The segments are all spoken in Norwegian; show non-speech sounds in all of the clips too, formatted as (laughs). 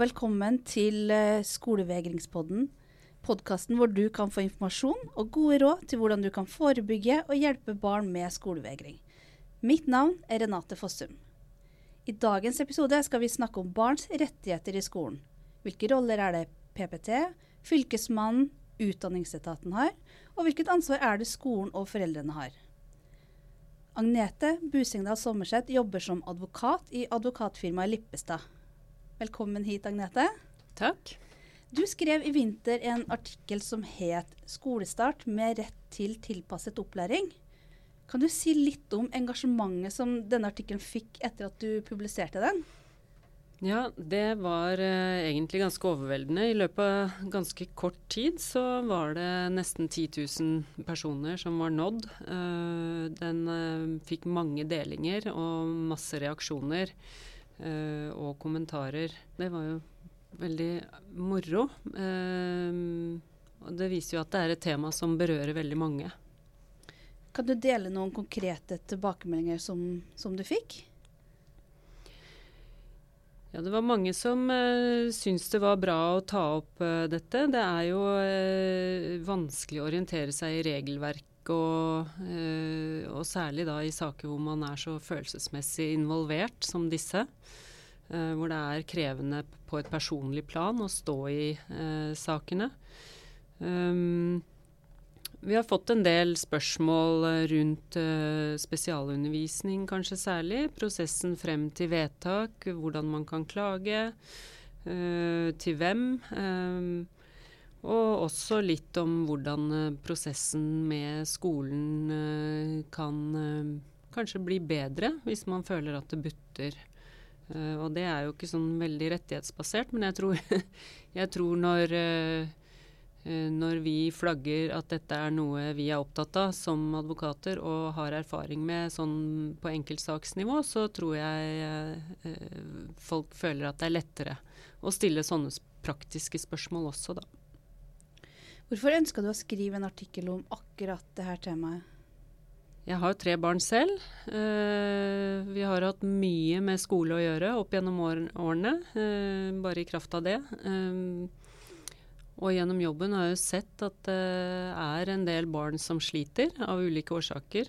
velkommen til eh, Skolevegringspodden. Podkasten hvor du kan få informasjon og gode råd til hvordan du kan forebygge og hjelpe barn med skolevegring. Mitt navn er Renate Fossum. I dagens episode skal vi snakke om barns rettigheter i skolen. Hvilke roller er det PPT, Fylkesmannen, Utdanningsetaten har, og hvilket ansvar er det skolen og foreldrene har. Agnete Busengdal Sommerseth jobber som advokat i advokatfirmaet Lippestad. Velkommen hit, Agnete. Takk. Du skrev i vinter en artikkel som het 'Skolestart med rett til tilpasset opplæring'. Kan du si litt om engasjementet som denne artikkelen fikk etter at du publiserte den? Ja, det var eh, egentlig ganske overveldende. I løpet av ganske kort tid så var det nesten 10 000 personer som var nådd. Uh, den uh, fikk mange delinger og masse reaksjoner uh, og kommentarer. Det var jo veldig moro. og det viser jo at det er et tema som berører veldig mange. Kan du dele noen konkrete tilbakemeldinger som, som du fikk? Ja, Det var mange som uh, syntes det var bra å ta opp uh, dette. Det er jo uh, vanskelig å orientere seg i regelverk, og, uh, og, særlig da i saker hvor man er så følelsesmessig involvert som disse. hvor det er krevende på et personlig plan å stå i sakene. Um, vi har fått en del spørsmål rundt spesialundervisning, kanskje særlig. Prosessen frem til vedtak, hvordan man kan klage, til hvem. Og også litt om hvordan uh, prosessen med skolen kan kanskje bli bedre, hvis man føler at det butter. og det er jo ikke sånn veldig rettighetsbasert, men jeg tror, (laughs) jeg tror når Eh, når vi flagger at dette er noe vi er opptatt av som advokater og har erfaring med sånn på enkeltsaksnivå, så tror jeg eh, folk føler at det er lettere å stille sånne praktiske spørsmål også, da. Hvorfor ønska du å skrive en artikkel om akkurat det her temaet? Jeg har tre barn selv. Eh, vi har hatt mye med skole å gjøre opp gjennom årene, eh, bare i kraft av det. Eh, og gjennom jobben har jeg jo sett at det er en del barn som sliter av ulike årsaker.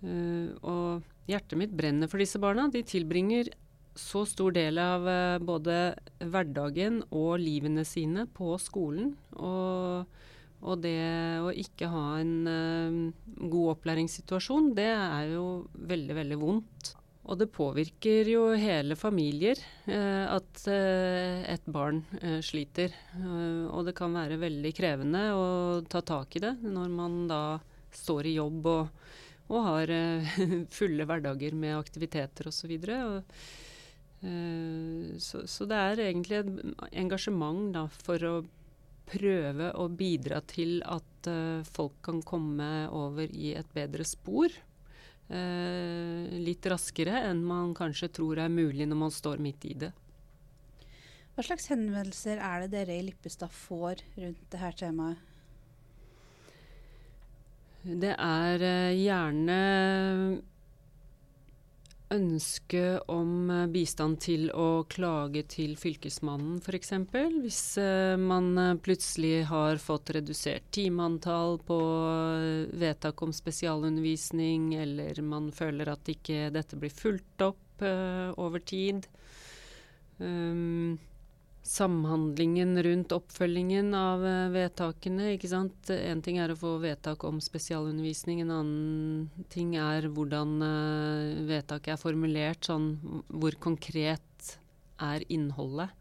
Uh, og hjertet mitt brenner for disse barna. De tilbringer så stor del av uh, både hverdagen og livene sine på skolen. Og, og det å ikke ha en uh, god opplæringssituasjon, det er jo veldig, veldig vondt. Og det påvirker jo hele familier eh, at eh, et barn eh, sliter. Eh, og det kan være veldig krevende å ta tak i det når man da står i jobb og, og har eh, (laughs) fulle hverdager med aktiviteter osv. Så, eh, så, så det er egentlig et engasjement da, for å prøve å bidra til at uh, folk kan komme over i et bedre spor Uh, litt raskere enn man kanskje tror er mulig når man står midt i det. Hva slags henvendelser er det dere i Lippestad får rundt dette temaet? Det er uh, gjerne ønske om eh, bistand til å klage til Fylkesmannen f.eks. Hvis uh, man eh, plutselig har fått redusert timeantall på vedtak om spesialundervisning, eller man føler at ikke dette blir fulgt opp over tid. Um, samhandlingen rundt oppfølgingen av uh, vedtakene. ikke sant? En ting er å få vedtak om spesialundervisning, en annen ting er hvordan uh, vedtaket er formulert. Sånn hvor konkret er innholdet.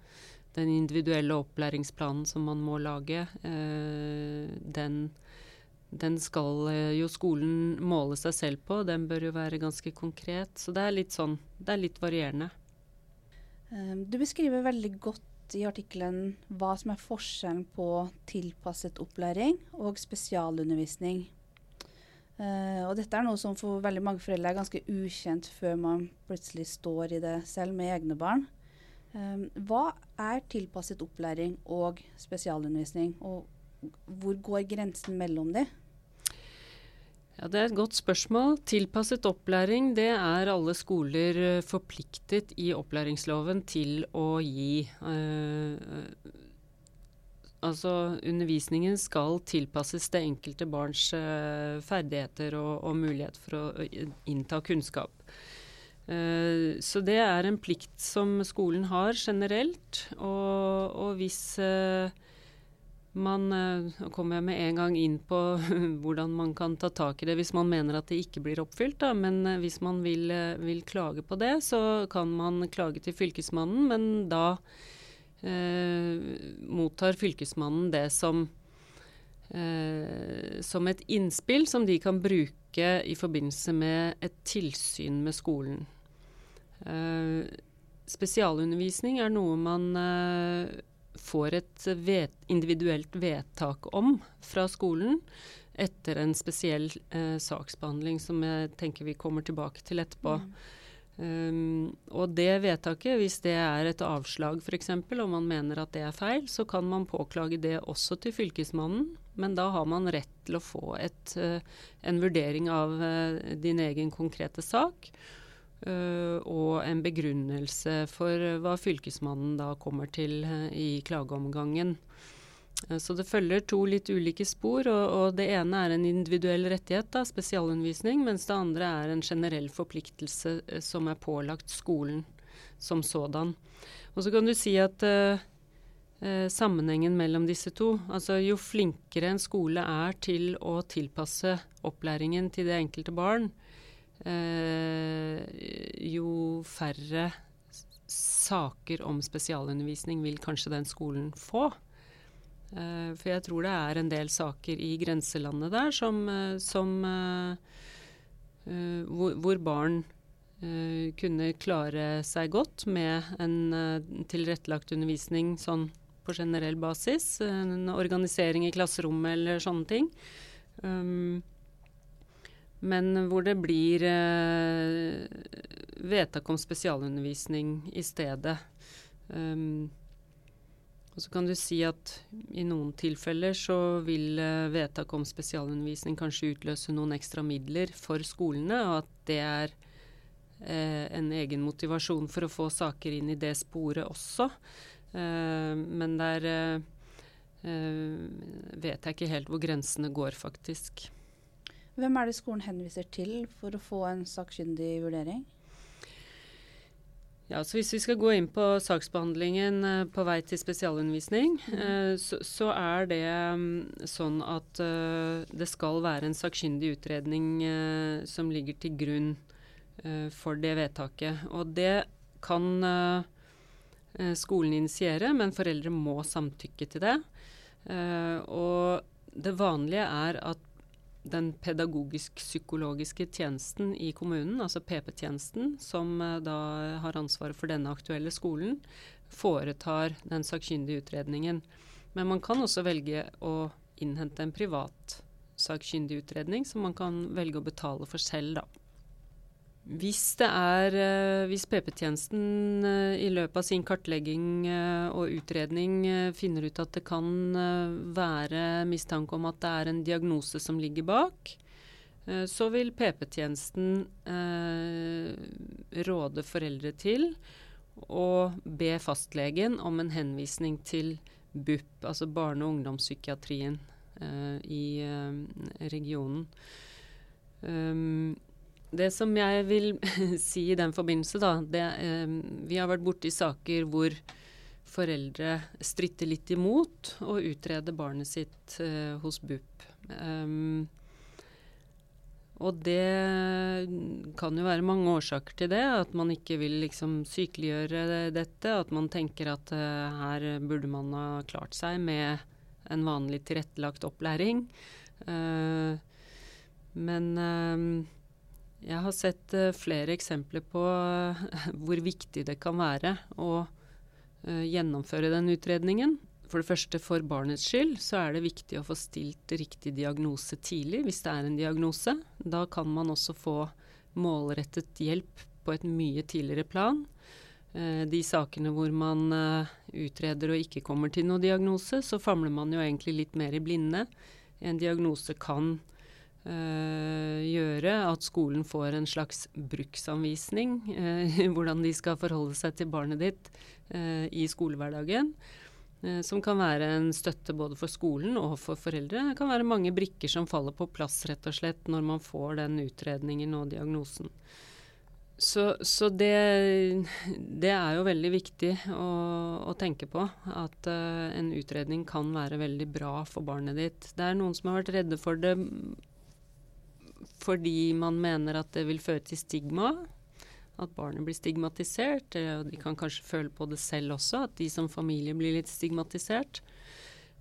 Den individuelle opplæringsplanen som man må lage, uh, den, den skal jo skolen måle seg selv på. Den bør jo være ganske konkret. Så det er litt sånn, det er litt varierende. Du beskriver veldig godt i artikkelen hva som er forskjellen på tilpasset opplæring og spesialundervisning. Uh, og dette er noe som for veldig mange foreldre er ganske ukjent før man plutselig står i det selv med egne barn. Um, hva er tilpasset opplæring og spesialundervisning, og hvor går grensen mellom de? Ja, Det er et godt spørsmål. Tilpasset opplæring det er alle skoler eh, forpliktet i opplæringsloven til å gi. Eh, altså Undervisningen skal tilpasses det enkelte barns eh, ferdigheter og, og, mulighet for å innta kunnskap. Eh, så det er en plikt som skolen har generelt. Og, og hvis eh, man uh, kommer jeg med en gang inn på (laughs) hvordan man kan ta tak i det hvis man mener at det ikke blir oppfylt. Da. Men uh, hvis man vil, uh, vil, klage på det, så kan man klage til Fylkesmannen. Men da mottar Fylkesmannen det som, som et innspill som de kan bruke i forbindelse med et tilsyn med skolen. spesialundervisning er noe man får et vet, individuelt vedtak om fra skolen etter en spesiell eh, saksbehandling som jeg tenker vi kommer tilbake til etterpå. Mm. Um, og det vedtaket, hvis det er et avslag f.eks., og man mener at det er feil, så kan man påklage det også til Fylkesmannen. Men da har man rett til å få et, uh, en vurdering av uh, din egen konkrete sak. Uh, og en begrunnelse for hva Fylkesmannen da kommer til uh, i klageomgangen. Uh, så det følger to litt ulike spor. Og, og, det ene er en individuell rettighet, da, spesialundervisning, mens det andre er en generell forpliktelse som er pålagt skolen som sådan. Og så kan du si at sammenhengen mellom disse to, altså jo flinkere en skole er til å tilpasse opplæringen til det enkelte barn, eh, jo færre saker om spesialundervisning vil kanskje den skolen få. Eh, for jeg tror det er en del saker i grenselandet der som, eh, som eh, eh, hvor, hvor, barn eh, kunne klare seg godt med en tilrettelagt undervisning sånn på generell basis. En organisering i klasserommet eller sånne ting. Men hvor det blir eh, vedtak om spesialundervisning i stedet. Um, og så kan du si at i noen tilfeller så vil eh, vedtak om spesialundervisning kanskje utløse noen ekstra midler for skolene, og at det er eh, en egen motivasjon for å få saker inn i det sporet også. Eh, men der eh, eh, vet jeg ikke helt hvor grensene går, faktisk. Hvem er det skolen henviser til for å få en sakkyndig vurdering? Ja, så Hvis vi skal gå inn på saksbehandlingen uh, på vei til spesialundervisning, mm. så, så, er det um, sånn at uh, det skal være en sakkyndig utredning som ligger til grunn for det vedtaket. Og det kan skolen initiere, men foreldre må samtykke til det. og det vanlige er at den pedagogisk-psykologiske tjenesten i kommunen, altså PP-tjenesten, som uh, da har ansvaret for denne aktuelle skolen, foretar den sakkyndige utredningen. Men man kan også velge å innhente en privat sakkyndig utredning, som man kan velge å betale for selv, da. Hvis er eh, Hvis PP-tjenesten eh, i løpet av sin kartlegging eh, og utredning finner ut at det kan være mistanke om at det er en diagnose som ligger bak, så vil PP-tjenesten råde foreldre til å be fastlegen om en henvisning til BUP, altså barne- og ungdomspsykiatrien i regionen. Um, det som jeg vil (laughs) si i den forbindelse, da det, eh, Vi har vært borti saker hvor foreldre stritter litt imot å utrede barnet sitt eh, hos BUP. Um, og det kan jo være mange årsaker til det. At man ikke vil liksom sykeliggjøre dette. At man tenker at uh, her burde man ha klart seg med en vanlig tilrettelagt opplæring. Uh, men uh, jeg har sett uh, flere eksempler på uh, (laughs) hvor viktig det kan være å uh, gjennomføre den utredningen. For det første, for barnets skyld, så er det viktig å få stilt riktig diagnose tidlig, hvis det er en diagnose. Da kan man også få målrettet hjelp på et mye tidligere plan. de sakene hvor man utreder og ikke kommer til noen diagnose, så famler man jo egentlig litt mer i blinde. En diagnose kan Uh, gjøre at skolen får en slags bruksanvisning. Uh, (laughs) hvordan de skal forholde seg til barnet ditt uh, i skolehverdagen. som kan være en støtte både for skolen og for foreldre. Det kan være mange brikker som faller på plass rett og slett når man får den utredningen og diagnosen. Så, så det, det, er jo veldig viktig å, å tenke på. At en utredning kan være veldig bra for barnet ditt. Det er noen som har vært redde for det fordi man mener at det vil føre til stigma. At barnet blir stigmatisert. Og de kan kanskje føle på det selv også, at de som familie blir litt stigmatisert.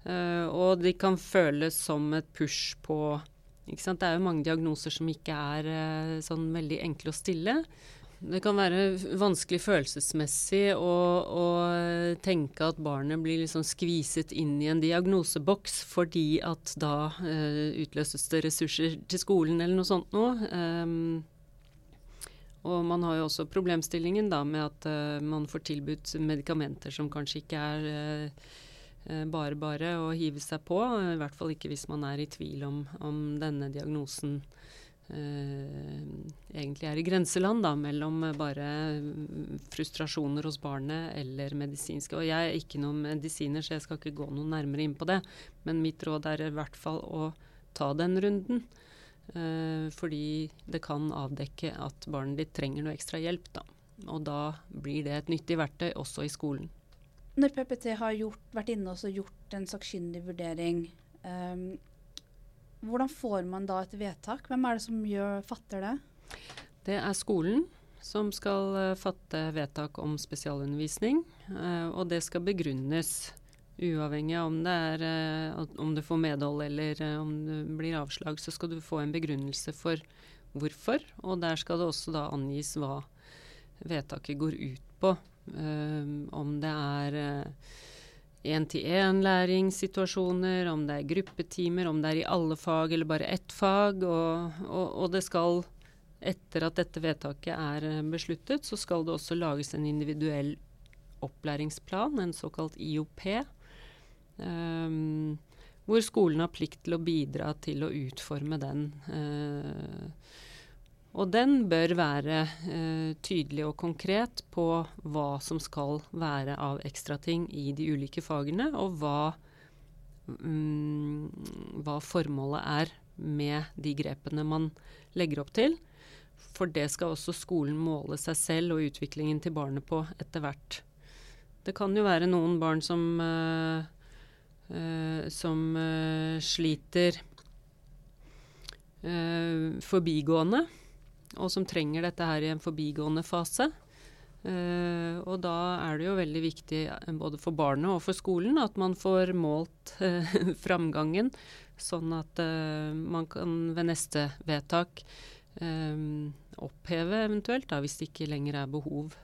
Uh, og de kan føles som et push på Det er jo mange diagnoser som ikke er uh, sånn veldig enkle å stille. Det kan være vanskelig følelsesmessig å, å, tenke at barnet blir liksom skviset inn i en diagnoseboks fordi at da uh, utløses det ressurser til skolen eller noe sånt noe. Um, og man har jo også problemstillingen da med at uh, man får tilbudt medikamenter som kanskje ikke er uh, bare bare å hive seg på. I hvert fall ikke hvis man er i tvil om, om denne diagnosen egentlig er i grenseland da, mellom bare frustrasjoner hos barnet eller medisinske. Og jeg er ikke noen medisiner, så jeg skal ikke gå noe nærmere inn på det. Men mitt råd er i hvert fall å ta den runden. Eh, fordi det kan avdekke at barnet ditt trenger noe ekstra hjelp. Da. Og da blir det et nyttig verktøy også i skolen. Når PPT har gjort, vært inne og gjort en sakkyndig vurdering, um, hvordan får man da et vedtak? Hvem er det som gjør, fatter det? Det er skolen som skal uh, fatte vedtak om spesialundervisning. Uh, og det skal begrunnes, uavhengig av om, det er, uh, om du får medhold eller om det blir avslag. Så skal du få en begrunnelse for hvorfor, og der skal det også da angis hva vedtaket går ut på. om det er én-til-én-læringssituasjoner, om det er gruppetimer, om det er i alle fag eller bare ett fag. Og, og, og, det skal, etter at dette vedtaket er eh, besluttet, så skal det også lages en individuell opplæringsplan, en såkalt IOP. Um, ehm, hvor skolen har plikt til å bidra til å utforme den. Uh, og den bør være eh, tydelig og konkret på hva som skal være av ekstrating i de ulike fagene, og hva, mm, hva formålet er med de grepene man legger opp til. For det skal også skolen måle seg selv og utviklingen til barnet på etter hvert. Det kan jo være noen barn som, uh, uh, som uh, sliter forbigående og som trenger dette her i en forbigående fase. Uh, og da er det jo veldig viktig uh, både for barnet og for skolen at man får målt uh, (laughs) framgangen, sånn at man kan ved neste vedtak oppheve eventuelt, da, hvis det ikke lenger er behov.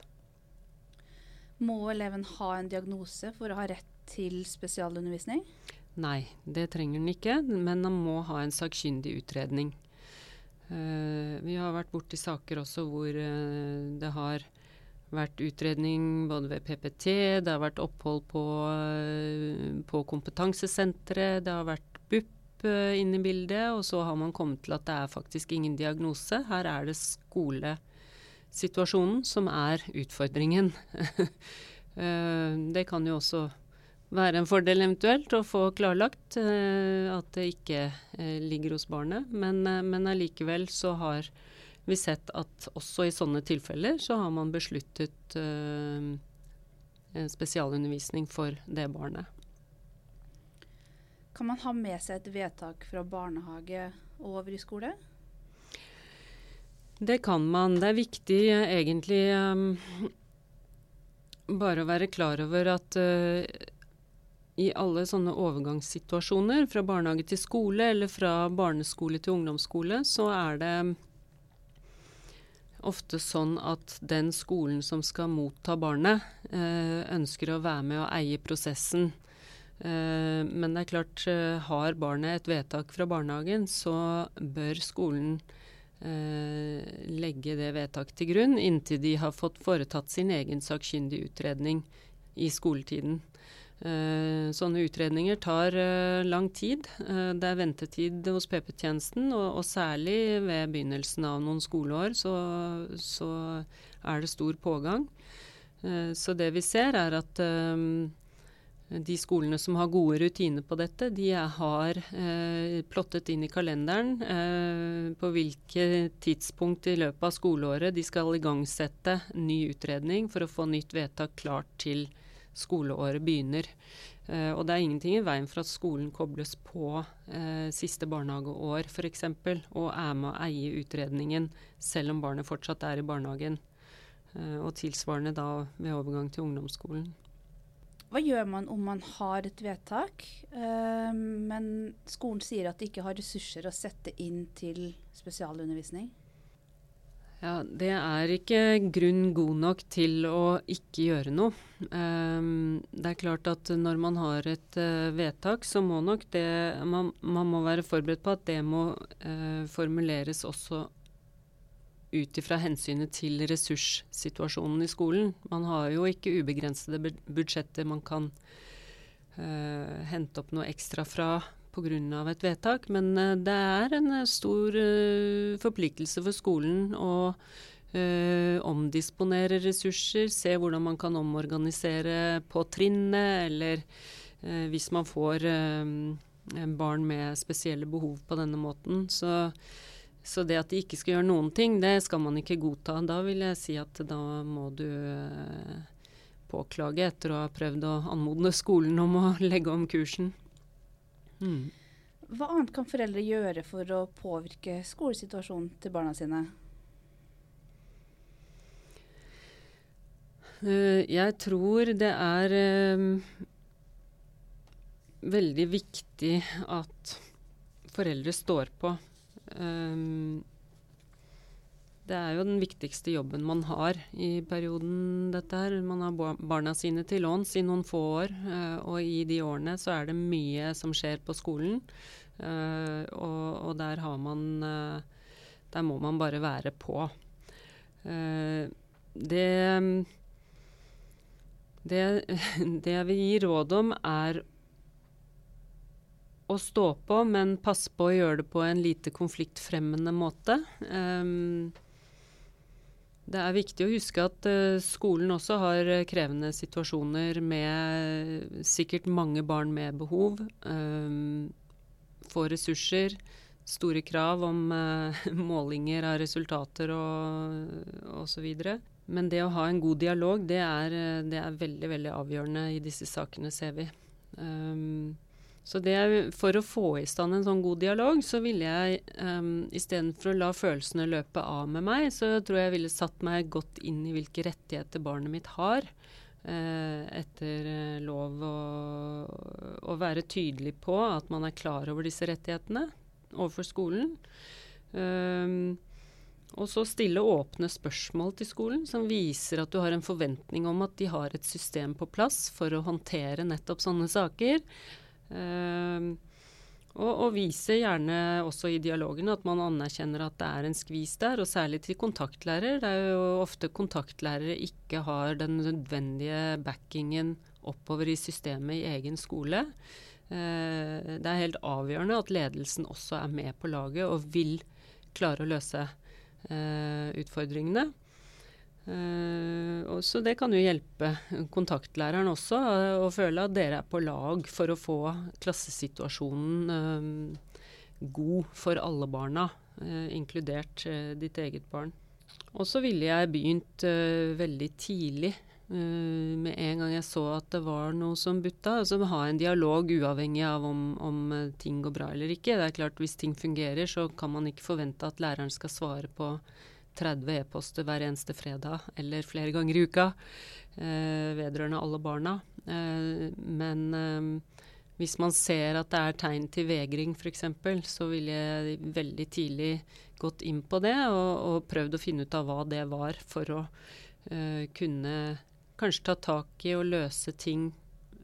Må eleven ha en diagnose for å ha rett til spesialundervisning? Nei, det trenger den ikke, men han må ha en sakkyndig utredning. Uh, vi har vært borti saker også hvor uh, det har vært utredning både ved PPT, det har vært opphold på, uh, på kompetansesenteret, det har vært BUP inne i bildet, og så har man kommet til at det er faktisk ingen diagnose. Her er det skolesituasjonen som er utfordringen. (laughs) det kan jo også være en fordel eventuelt å få klarlagt eh, at det ikke eh, ligger hos barnet. Men, eh, men allikevel så har vi sett at også i sånne tilfeller så har man besluttet spesialundervisning for det barnet. Kan man ha med seg et vedtak fra barnehage og over i skole? Det kan man. Det er viktig egentlig um, bare å være klar over at uh, i alle sånne overgangssituasjoner, fra barnehage til skole eller fra barneskole til ungdomsskole, så er det ofte sånn at den skolen som skal motta barnet, eh, ønsker å være med og eie prosessen. Eh, men det er klart, eh, har barnet et vedtak fra barnehagen, så bør skolen legge det vedtaket til grunn inntil de har fått foretatt sin egen sakkyndig utredning i skoletiden. Eh, sånne utredninger tar eh, lang tid. Eh, det er ventetid hos PP-tjenesten, og, og, særlig ved begynnelsen av noen skoleår så, så er det stor pågang. så det vi ser, er at de skolene som har gode rutiner på dette, de har plottet inn i kalenderen på hvilke tidspunkt i løpet av skoleåret de skal igangsette ny utredning for å få nytt vedtak klart til skoleåret begynner. Uh, og det er ingenting i veien for at skolen kobles på uh, siste barnehageår f.eks. og er med å eie utredningen selv om barnet fortsatt er i barnehagen. Uh, og tilsvarende da ved overgang til ungdomsskolen. Hva gjør man om man har et vedtak, men skolen sier at de ikke har ressurser å sette inn til spesialundervisning? Ja, Det er ikke grunn god nok til å ikke gjøre noe. Um, det er klart at når man har et uh, vedtak, så må nok det man, man, må være forberedt på at det må uh, formuleres også ut ifra hensynet til ressurssituasjonen i skolen. Man har jo ikke ubegrensede budsjetter man kan uh, hente opp noe ekstra fra pga. et vedtak, men eh, det er en eh, stor uh, forpliktelse for skolen å omdisponere ressurser, se hvordan man kan omorganisere på trinnet, eller hvis man får barn med spesielle behov på denne måten. Så, så, det at de ikke skal gjøre noen ting, det skal man ikke godta. Da vil jeg si at da må du påklage etter å ha prøvd å anmode skolen om å (laughs) legge om kursen. Hva annet kan foreldre gjøre for å påvirke skolesituasjonen til barna sine? Uh, jeg tror det er uh, veldig viktig at foreldre står på. Um, det er jo den viktigste jobben man har i perioden dette her. Man har barna sine til låns i noen få år, uh, og i de årene så er det mye som skjer på skolen. Uh, og, og, der har man uh, Der må man bare være på. det det, (laughs) det jeg vil gi råd om, er å stå på, men passe på å gjøre det på en lite konfliktfremmende måte. Um, det er viktig å huske at uh, skolen også har uh, krevende situasjoner med sikkert mange barn med behov. Um, få ressurser, store krav om (laughs) målinger av resultater og osv. Men det å ha en god dialog, det er, det er, veldig, veldig avgjørende i disse sakene, ser vi. Så det, for å få i stand en sånn god dialog, så ville jeg um, istedenfor å la følelsene løpe av med meg, så tror jeg ville satt meg godt inn i hvilke rettigheter barnet mitt har. Uh, etter uh, lov å være tydelig på at man er klar over disse rettighetene overfor skolen. Um, og så stille åpne spørsmål til skolen som viser at du har en forventning om at de har et system på plass for å håndtere nettopp sånne saker. Uh, og, og vise gjerne også i dialogene at man anerkjenner at det er en skvis der, og særlig til kontaktlærer. Det er jo ofte kontaktlærere ikke har den nødvendige backingen oppover i systemet i egen skole. Uh, det er helt avgjørende at ledelsen også er med på laget og vil klare å løse uh, utfordringene. Uh, så det kan jo hjelpe kontaktlæreren også uh, å føle at dere er på lag for å få klassesituasjonen uh, god for alle barna, inkludert ditt eget barn. Og så ville jeg begynt veldig tidlig. med en gang jeg så at det var noe som butta. Altså ha en dialog uavhengig av om, om ting går bra eller ikke. Det er klart Hvis ting fungerer, så kan man ikke forvente at læreren skal svare på 30 e-poster hver eneste fredag eller flere ganger i uka eh, vedrørende alle barna. Eh, men eh, hvis man ser at det er tegn til vegring f.eks., så ville jeg veldig tidlig gått inn på det og, og, prøvd å finne ut av hva det var, for å eh, kunne kanskje ta tak i og løse ting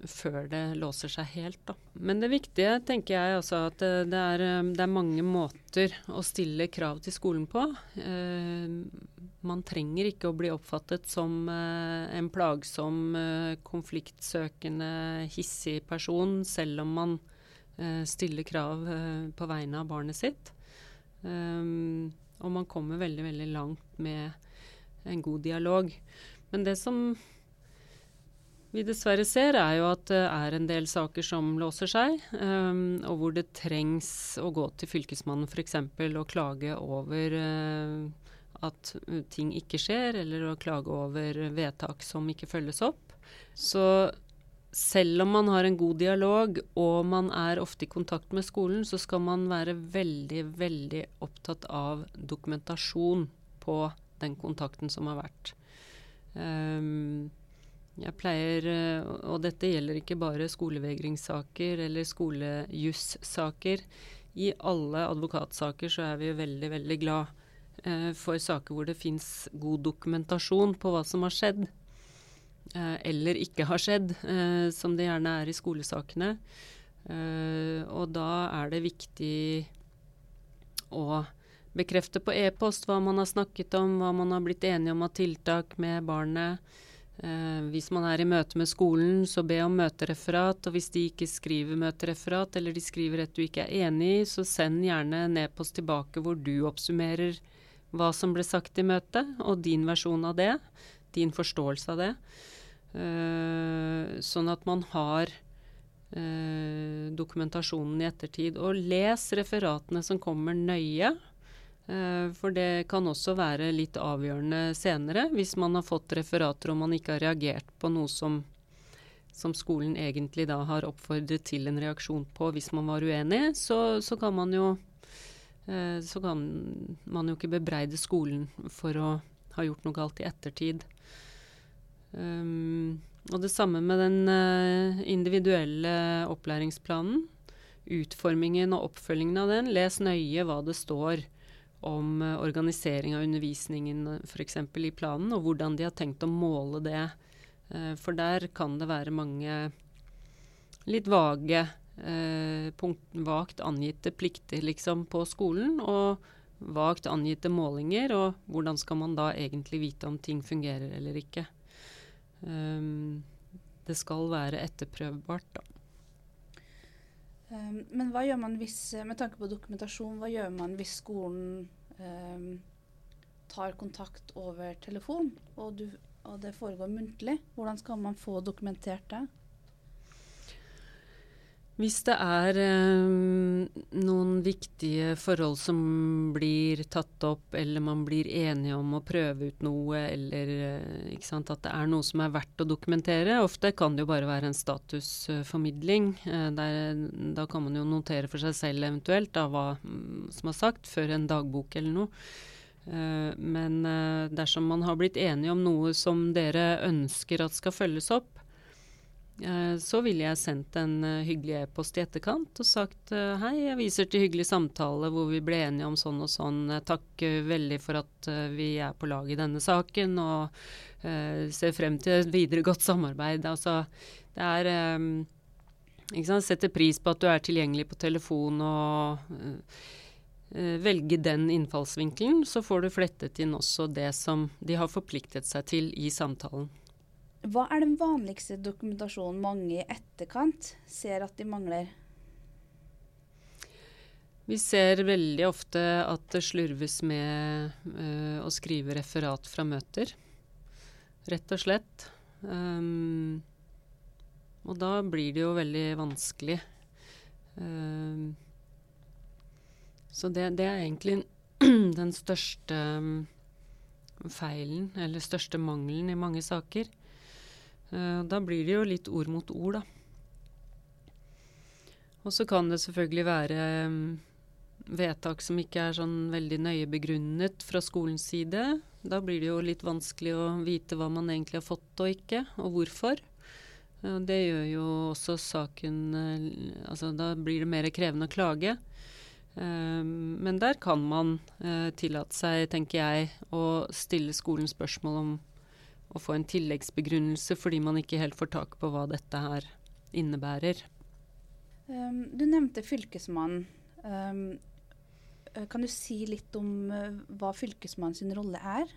før det låser seg helt. Da. Men det viktige tenker jeg altså at det, er, det er, mange måter å stille krav til skolen på. Eh, man trenger ikke å bli oppfattet som eh, en plagsom, eh, konfliktsøkende, hissig person, selv om man eh, stiller krav eh, på vegne av barnet sitt. Og man kommer veldig, veldig langt med en god dialog. Men det som vi dessverre ser, er jo at det er en del saker som låser seg, um, og hvor det trengs å gå til Fylkesmannen f.eks. og klage over uh, at ting ikke skjer, eller å klage over vedtak som ikke følges opp. Så selv om man har en god dialog og man er ofte i kontakt med skolen, så skal man være veldig, veldig opptatt av dokumentasjon på den kontakten som har vært. Um, jeg pleier, eh, og dette gjelder ikke bare skolevegringssaker eller skolejussaker. I alle advokatsaker så er vi veldig, veldig glad eh, for saker hvor det fins god dokumentasjon på hva som har skjedd. Eh, eller ikke har skjedd, som det gjerne er i skolesakene. Og da er det viktig å bekrefte på e-post hva man har snakket om, hva man har blitt enige om av tiltak med barnet. Eh, hvis man er i møte med skolen, så be om møtereferat. Og hvis de ikke skriver møtereferat, eller de skriver et du ikke er enig i, så send gjerne en e-post tilbake hvor du oppsummerer hva som ble sagt i møtet, og din versjon av det. Din forståelse av det. Eh, sånn at man har eh, dokumentasjonen i ettertid. Og les referatene som kommer nøye. Eh, for det kan også være litt avgjørende senere, hvis man har fått referater og man ikke har reagert på noe som, som skolen egentlig da har oppfordret til en reaksjon på hvis man var uenig, så, så kan man jo eh, så kan man jo ikke bebreide skolen for å ha gjort noe galt i ettertid. Um, og det samme med den individuelle opplæringsplanen. Utformingen og oppfølgingen av den. Les nøye hva det står om uh, organisering av undervisningen f.eks. i planen, og hvordan de har tenkt å måle det. Uh, for der kan det være mange litt vage, uh, punkt, vagt angitte plikter liksom på skolen, og vagt angitte målinger, og hvordan skal man da egentlig vite om ting fungerer eller ikke. Um, det skal være etterprøvbart, da. Um, men hva gjør man hvis, med tanke på dokumentasjon, hva gjør man hvis skolen um, tar kontakt over telefon, og, du, og, det foregår muntlig? Hvordan skal man få dokumentert det? Hvis det er um, noen viktige forhold som blir tatt opp, eller man blir enige om å prøve ut noe, eller uh, sant, at det er noe som er verdt å dokumentere Ofte kan det jo bare være en statusformidling. Der, da kan man jo notere for seg selv eventuelt da, hva um, som er sagt, før en dagbok eller noe. Men dersom man har blitt enige om noe som dere ønsker at skal følges opp, Eh, så ville jeg sendt en uh, hyggelig e-post i etterkant og sagt uh, hei, jeg viser til hyggelig samtale hvor vi ble enige om sånn og sånn. Takk veldig for at vi er på lag i denne saken og ser frem til et videre godt samarbeid. Altså, det er ikke sant, Setter pris på at du er tilgjengelig på telefon og velge den innfallsvinkelen, så får du flettet inn også det som de har forpliktet seg til i samtalen. Hva er den vanligste dokumentasjonen mange i etterkant ser at de mangler? Vi ser veldig ofte at det slurves med uh, å skrive referat fra møter. Rett og slett. Um, og da blir det jo veldig vanskelig. Um, så det, det, er egentlig (clears throat) den største um, feilen, eller største mangelen i mange saker. Uh, da blir det jo litt ord mot ord, da. Og så kan det selvfølgelig være um, vedtak som ikke er sånn veldig nøye begrunnet fra skolens side. Da blir det jo litt vanskelig å vite hva man egentlig har fått og ikke, og hvorfor. Uh, det gjør jo også saken uh, Altså da blir det mer krevende å klage. men der kan man tillate seg, tenker jeg, å stille skolen spørsmål om å få en tilleggsbegrunnelse fordi man ikke helt får tak på hva dette her innebærer. Um, du nevnte Fylkesmannen. Um, kan du si litt om uh, hva Fylkesmannens rolle er?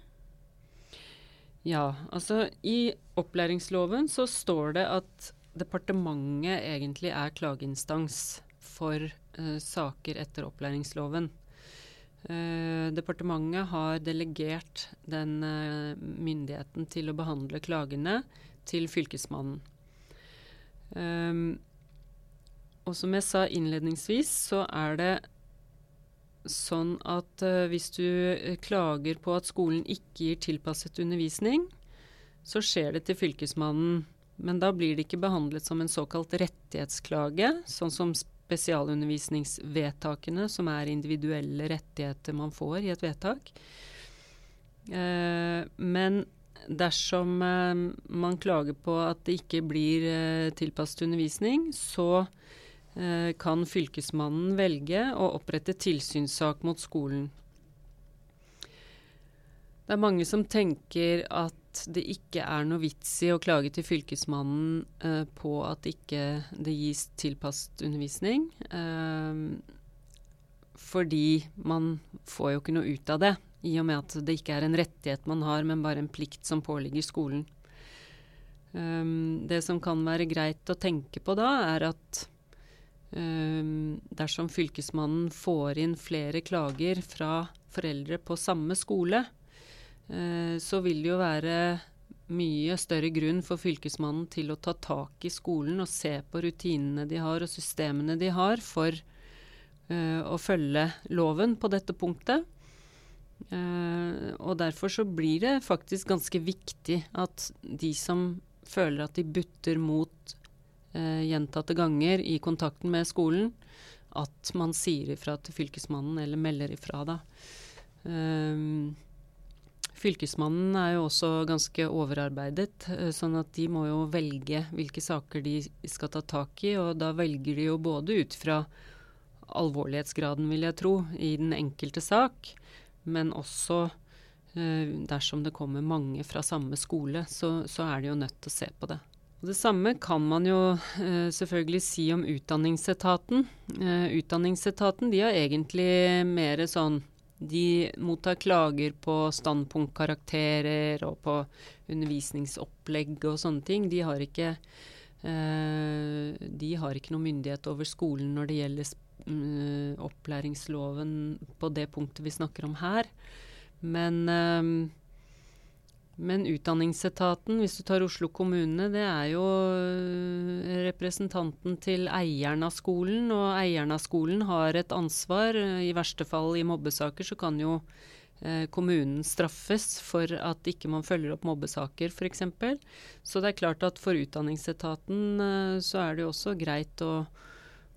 Ja, altså i opplæringsloven så står det at departementet egentlig er klageinstans for uh, saker etter opplæringsloven. Uh, departementet har delegert den uh, myndigheten til å behandle klagene til Fylkesmannen. Um, og som jeg sa innledningsvis, så er det sånn at uh, hvis du klager på at skolen ikke gir tilpasset undervisning, så skjer det til Fylkesmannen. Men da blir det ikke behandlet som en såkalt rettighetsklage, sånn som spesialundervisningsvedtakene, som er individuelle rettigheter man får i et vedtak. Eh, men dersom eh, man klager på at det ikke blir eh, tilpasset undervisning, så kan Fylkesmannen velge å opprette tilsynssak mot skolen. Det er mange som tenker at det ikke er noe vits i å klage til Fylkesmannen eh, på at ikke det gis tilpasset undervisning. Eh, fordi man får jo ikke noe ut av det, i og med at det ikke er en rettighet man har, men bare en plikt som påligger skolen. Um, det som kan være greit å tenke på da, er at um, dersom Fylkesmannen får inn flere klager fra foreldre på samme skole, så vil det jo være mye større grunn for Fylkesmannen til å ta tak i skolen og se på rutinene de har og systemene de har for uh, å følge loven på dette punktet. Uh, og derfor så blir det faktisk ganske viktig at de som føler at de butter mot gjentatte ganger i kontakten med skolen, at man sier ifra til Fylkesmannen eller melder ifra da. Um, Fylkesmannen er jo også ganske overarbeidet, eh, sånn at de må jo velge hvilke saker de skal ta tak i. Og da velger de jo både ut fra alvorlighetsgraden, vil jeg tro, i den enkelte sak, men også eh, dersom det kommer mange fra samme skole, så, så, er de jo nødt til å se på det. Det samme kan man jo eh, selvfølgelig si om Utdanningsetaten. Eh, utdanningsetaten de har egentlig mer sånn de mottar klager på standpunktkarakterer og på undervisningsopplegg og sånne ting. De har ikke, eh, de har ikke noe myndighet over skolen når det gjelder mm, opplæringsloven på det punktet vi snakker om her. Men eh, men Utdanningsetaten, hvis du tar Oslo kommune, det er jo øh, representanten til eieren av skolen. Og eieren av skolen har et ansvar. I verste fall i mobbesaker så kan jo eh, kommunen straffes for at ikke man følger opp mobbesaker f.eks. Så det er klart at for Utdanningsetaten eh, så er det jo også greit å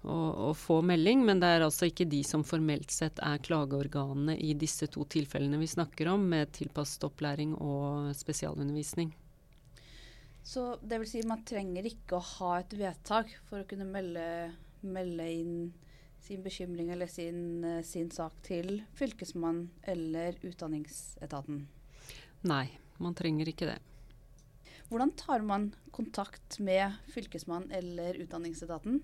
å, å, få melding, men det er altså ikke de som formelt sett er klageorganene i disse to tilfellene vi snakker om, med tilpasset opplæring og spesialundervisning. Så det vil si man trenger ikke å ha et vedtak for å kunne melde, melde inn sin bekymring eller sin, sin sak til Fylkesmannen eller Utdanningsetaten? Nei, man trenger ikke det. Hvordan tar man kontakt med Fylkesmannen eller Utdanningsetaten?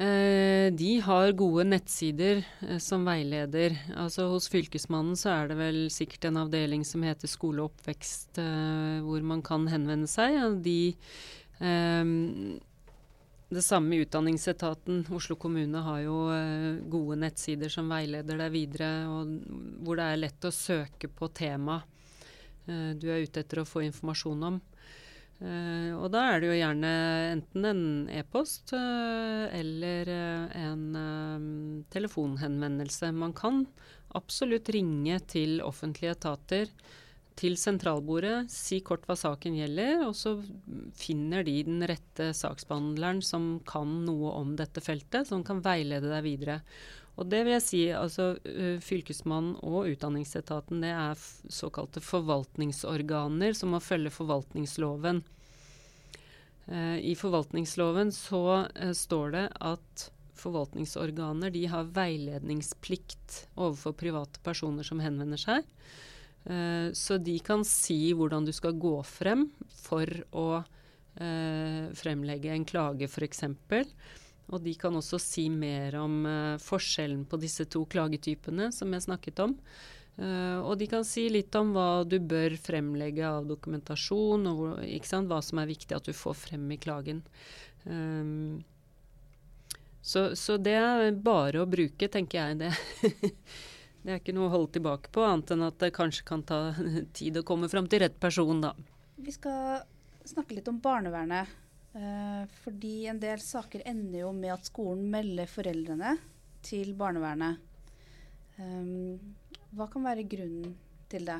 Eh, de har gode nettsider eh, som veileder. Altså Hos Fylkesmannen så er det vel sikkert en avdeling som heter skole og oppvekst, eh, hvor man kan henvende seg. De, eh, det samme i Utdanningsetaten. Oslo kommune har jo gode nettsider som veileder deg videre, hvor det er lett å søke på tema du er ute etter å få informasjon om. Uh, og da er det jo gjerne enten en e-post uh, eller uh, en telefonhenvendelse. Man kan absolutt ringe til offentlige etater, til sentralbordet, si kort hva saken gjelder, og så finner de den rette saksbehandleren som kan noe om dette feltet, som kan veilede deg videre. Og det vil jeg si, altså Fylkesmannen og Utdanningsetaten det er såkalte forvaltningsorganer som må følge forvaltningsloven. Eh, I forvaltningsloven så eh, står det at forvaltningsorganer de har veiledningsplikt overfor private personer som henvender seg. Eh, så de kan si hvordan du skal gå frem for å fremlegge en klage, f.eks. Og de kan også si mer om forskjellen på disse to klagetypene som jeg snakket om. Uh, og de kan si litt om hva du bør fremlegge av dokumentasjon, og hvor, hva som er viktig at du får frem i klagen. Um, så, så, det er bare å bruke, tenker jeg. Det, (laughs) det er ikke noe å holde tilbake på, annet enn at det kanskje kan ta (laughs) tid å komme fram til rett person, da. Vi skal snakke litt om barnevernet. Eh, fordi en del saker ender jo med at skolen melder foreldrene til barnevernet. Um, hva kan være grunnen til det?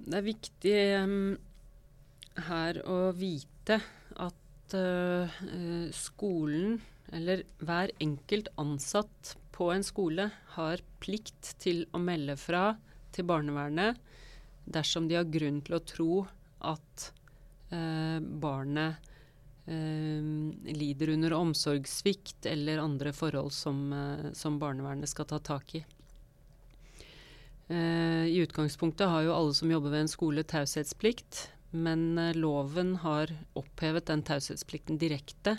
Det er viktig um, her å vite at uh, skolen eller hver enkelt ansatt på en skole har plikt til å melde fra til barnevernet dersom de har grunn til å tro at eh, barnet eh, lider under omsorgssvikt eller andre forhold som, eh, som barnevernet skal ta tak i. Eh, I utgangspunktet har jo alle som jobber ved en skole taushetsplikt, men eh, loven har opphevet den taushetsplikten direkte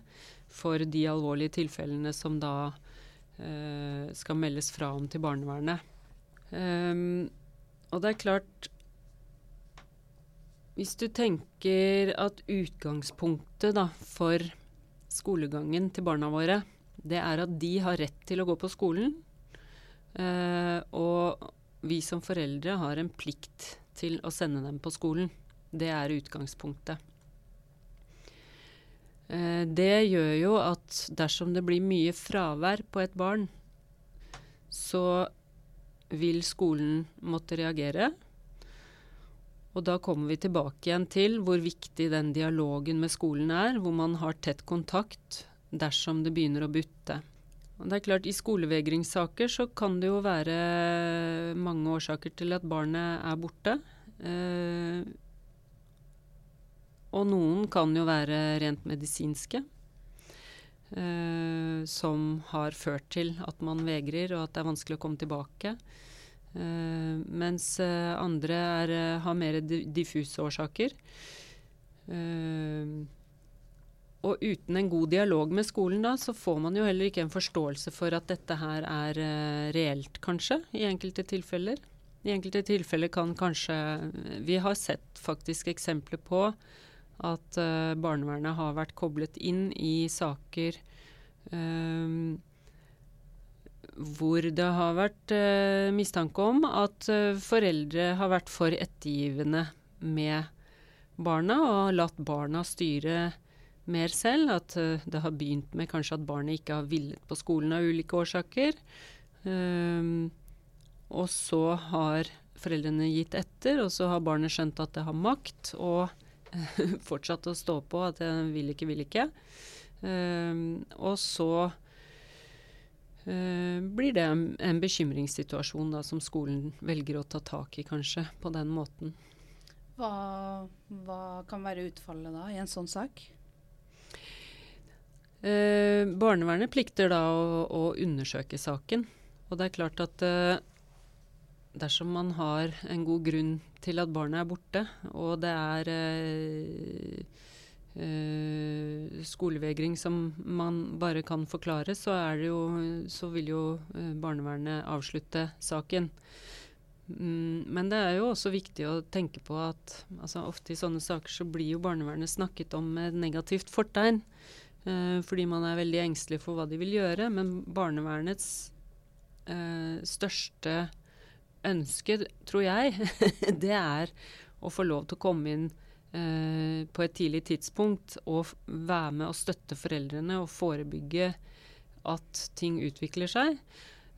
for de alvorlige tilfellene som da eh, skal meldes fra om til barnevernet. Og det er klart Hvis du tenker at utgangspunktet da, for skolegangen til barna våre, det er at de har rett til å gå på skolen, eh, og vi som foreldre har en plikt til å sende dem på skolen. Det er utgangspunktet. Eh, det gjør jo at dersom det blir mye fravær på et barn, så vil skolen måtte reagere. Og da kommer vi tilbake igjen til hvor viktig den dialogen med skolen er, hvor man har tett kontakt dersom det begynner å butte. Og det er klart, I skolevegringssaker så kan det jo være mange årsaker til at barnet er borte. Eh, og noen kan jo være rent medisinske. Eh, som har ført til at man vegrer, og at det er vanskelig å komme tilbake. Uh, mens uh, andre er, har mer diffuse årsaker. og uten en god dialog med skolen da, så får man jo heller ikke en forståelse for at dette her er reelt, kanskje, i enkelte tilfeller. I enkelte tilfeller kan kanskje Vi har sett faktisk eksempler på at uh, barnevernet har vært koblet inn i saker um, hvor det har vært uh, mistanke om at uh, foreldre har vært for ettergivende med barna og latt barna styre mer selv. At det har begynt med kanskje at barnet ikke har villet på skolen av ulike årsaker. Um, og så har foreldrene gitt etter, og så har barnet skjønt at det har makt. og (laughs) fortsatt å stå på at jeg vil ikke, vil ikke. Uh, og så blir det en, en bekymringssituasjon da, som skolen velger å ta tak i, kanskje, på den måten. Hva, hva kan være utfallet da i en sånn sak? Eh, barnevernet plikter da å, å, undersøke saken. Og det er klart at dersom man har en god grunn til at barnet er borte, og det er eh, eh, skolevegring som man bare kan forklare, så, jo, så vil jo eh, barnevernet avslutte saken. Mm, men det er jo også viktig å tenke på at altså, ofte i sånne saker så blir jo barnevernet snakket om med negativt fortegn. Eh, fordi man er veldig engstelig for hva de vil gjøre. Men barnevernets eh, største ønske, tror jeg, (laughs) det er å få lov til å komme inn eh, på et tidlig tidspunkt og være med og støtte foreldrene og forebygge at ting utvikler seg.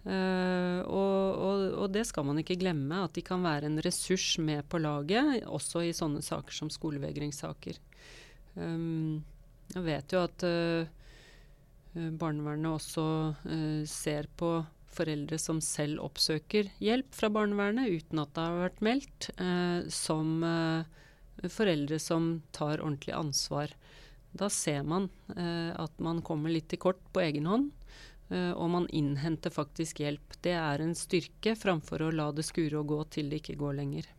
Uh, og, og, og, det skal man ikke glemme, at de kan være en ressurs med på laget, også i sånne saker som skolevegringssaker. Um, jeg vet jo at uh, barnevernet også uh, ser på foreldre som selv oppsøker hjelp fra barnevernet uten at det har vært meldt, som eh, foreldre som tar ordentlig ansvar. Da ser man eh, at man kommer litt til kort på egen hånd, eh, og man innhenter faktisk hjelp. Det er en styrke framfor å la det skure og gå til det ikke går lenger.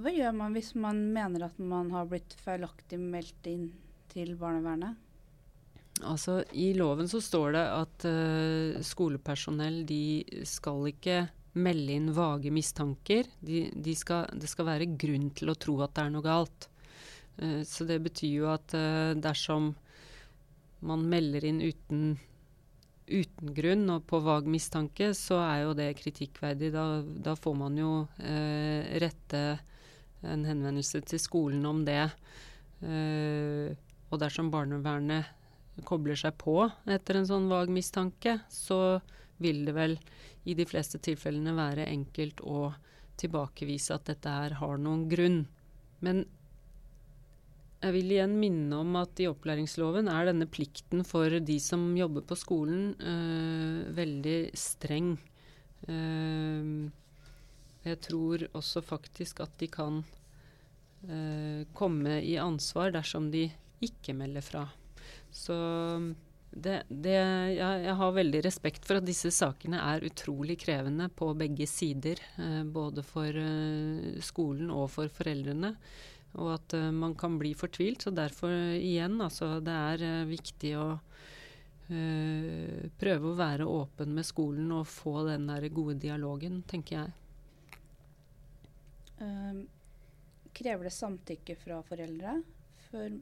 Hva gjør man hvis man mener at man har blitt feilaktig meldt inn til barnevernet? Altså, I loven så står det at eh, skolepersonell de skal ikke melde inn vage mistanker. De, de skal, det skal være grunn til å tro at det er noe galt. Uh, så det betyr jo at uh, dersom man melder inn uten, uten grunn og på vag mistanke, så er jo det kritikkverdig. Da, da får man jo uh, rette en henvendelse til skolen om det. og dersom barnevernet kobler seg på etter en sånn vag mistanke, så vil det vel i de fleste tilfellene være enkelt å tilbakevise at dette her har noen grunn. Men jeg vil igjen minne om at i opplæringsloven er denne plikten for de som jobber på skolen, øh, veldig streng. Uh, jeg tror også faktisk at de kan uh, komme i ansvar dersom de ikke melder fra. Så det, det, jeg, jeg, har veldig respekt for at disse sakene er utrolig krevende på begge sider. Eh, både for eh, skolen og for foreldrene. Og at eh, man kan bli fortvilt. Så derfor igjen, altså, det er eh, viktig å eh, prøve å være åpen med skolen og få den der gode dialogen, tenker jeg. Um, krever det samtykke fra foreldre før,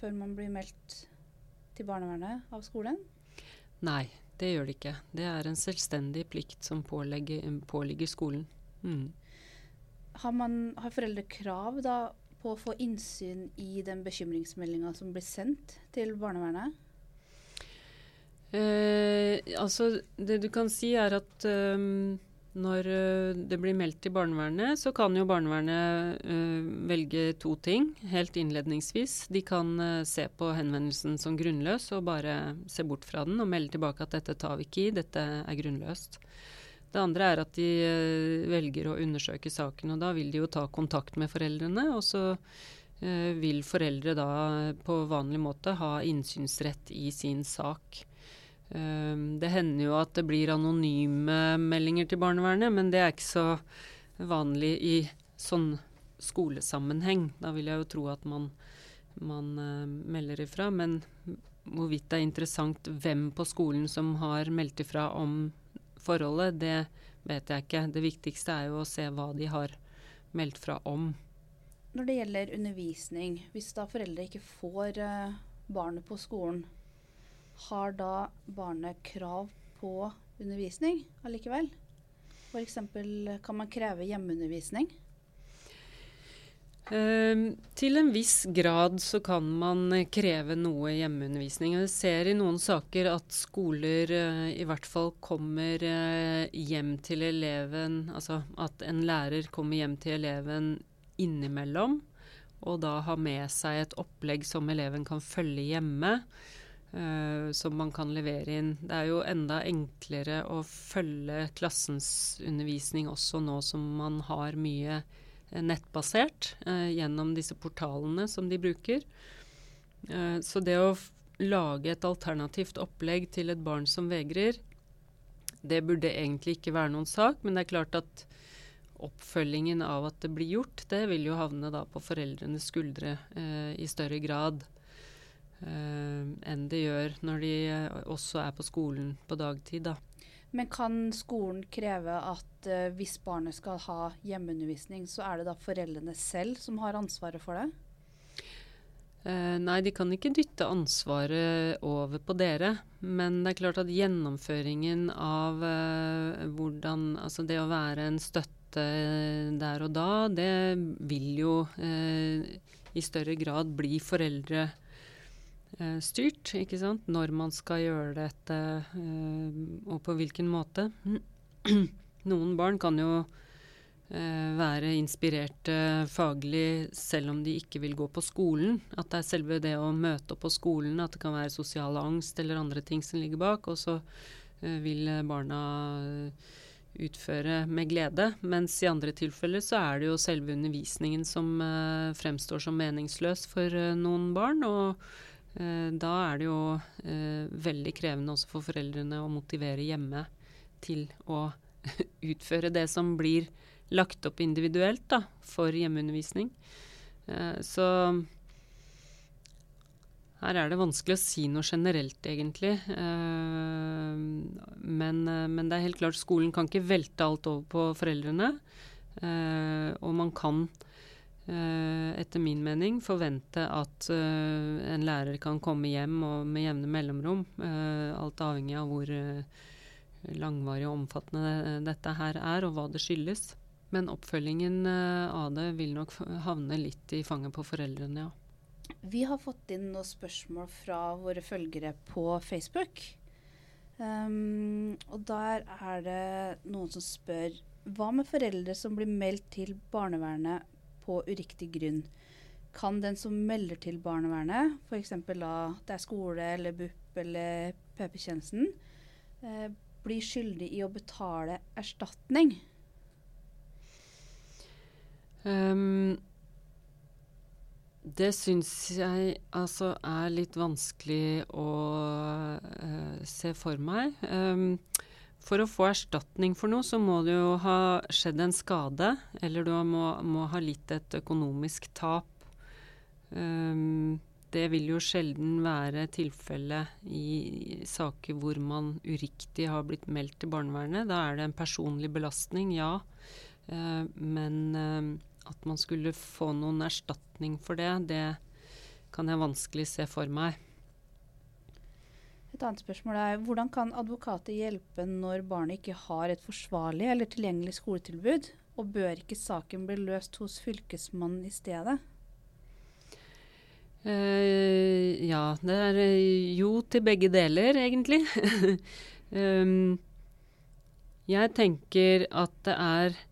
før man blir meldt til barnevernet av skolen? Nei, det gjør det ikke. Det er en selvstendig plikt som pålegger, påligger skolen. Mm. Har, man, har, foreldre krav da på å få innsyn i den bekymringsmeldinga som blir sendt til barnevernet? Eh, altså, det du kan si er at um, når uh, det blir meldt til barnevernet, så kan jo barnevernet uh, velge to ting helt innledningsvis. De kan uh, se på henvendelsen som grunnløs og bare se bort fra den og melde tilbake at dette tar vi ikke i, dette er grunnløst. Det andre er at de velger å undersøke saken, og da vil de jo ta kontakt med foreldrene. Og så vil foreldre da på vanlig måte ha innsynsrett i sin sak. Um, det hender jo at det blir anonyme meldinger til barnevernet, men det er ikke så vanlig i sånn skolesammenheng. Da vil jeg jo tro at man, man uh, melder ifra. Men hvorvidt det er interessant hvem på skolen som har meldt ifra om forholdet, det vet jeg ikke. Det viktigste er jo å se hva de har meldt fra om. Når det gjelder undervisning, hvis da foreldre ikke får uh, barnet på skolen, har da barnet krav på undervisning allikevel? F.eks. kan man kreve hjemmeundervisning? Uh, til en viss grad så kan man kreve noe hjemmeundervisning. Jeg ser i noen saker at skoler uh, i hvert fall kommer uh, hjem til eleven Altså at en lærer kommer hjem til eleven innimellom, og da har med seg et opplegg som eleven kan følge hjemme. Uh, som man kan levere inn. Det er jo enda enklere å følge klassens undervisning også nå som man har mye uh, nettbasert uh, gjennom disse portalene som de bruker. så det å lage et alternativt opplegg til et barn som vegrer, det burde egentlig ikke være noen sak, men det er klart at oppfølgingen av at det blir gjort, det vil jo havne da på foreldrenes skuldre i større grad. Uh, enn det gjør når de uh, også er på skolen på dagtid. Da. Men kan skolen kreve at uh, hvis barnet skal ha hjemmeundervisning, så er det da foreldrene selv som har ansvaret for det? nei, de kan ikke dytte ansvaret over på dere. Men det er klart at gjennomføringen av hvordan Altså det å være en støtte der og da, det vil jo i større grad bli foreldre eh, styrt, ikke sant. Når man skal gjøre dette, eh, og på hvilken måte. (clears throat) Noen barn kan jo eh, være inspirerte faglig selv om de ikke vil gå på skolen. At det er selve det å møte opp på skolen, at det kan være sosial angst eller andre ting som ligger bak. Og så eh, vil barna utføre med glede. Mens i andre tilfeller så er det jo selve undervisningen som fremstår som meningsløs for noen barn. Og Eh, da er det jo eh, veldig krevende også for foreldrene å motivere hjemme til å (laughs) utføre det som blir lagt opp individuelt da, for hjemmeundervisning. Eh, så Her er det vanskelig å si noe generelt, egentlig. Eh, men, eh, men, det er helt klart skolen kan ikke velte alt over på foreldrene. Eh, og man kan, eh, etter min mening, forvente at eh, en lærer kan komme hjem med jevne mellomrom. Eh, alt avhengig av hvor langvarig og omfattende dette her er, og hva det skyldes. Men oppfølgingen av det vil nok havne litt i fanget på foreldrene, ja. Vi har fått inn noen spørsmål fra våre følgere på Facebook. Um, og der er det noen som spør hva med foreldre som blir meldt til barnevernet på uriktig grunn? Kan den som melder til barnevernet, f.eks. da det er skole eller BUP eller PP-tjenesten, eh, bli skyldig i å betale erstatning? Um, det syns jeg altså er litt vanskelig å uh, se for meg. Um, for å få erstatning for noe, så må det jo ha skjedd en skade, eller du må, må ha litt et økonomisk tap. Um, det vil jo sjelden være tilfellet i saker hvor man uriktig har blitt meldt til barnevernet. Da er det en personlig belastning, ja. Uh, men uh, at man skulle få noen erstatning for det, det kan jeg vanskelig se for meg. Et annet spørsmål er hvordan kan advokater hjelpe når barnet ikke har et forsvarlig eller tilgjengelig skoletilbud, og bør ikke saken bli løst hos fylkesmannen i stedet? Uh, ja, det er eh, jo til begge deler, egentlig. um, (laughs) jeg tenker at det er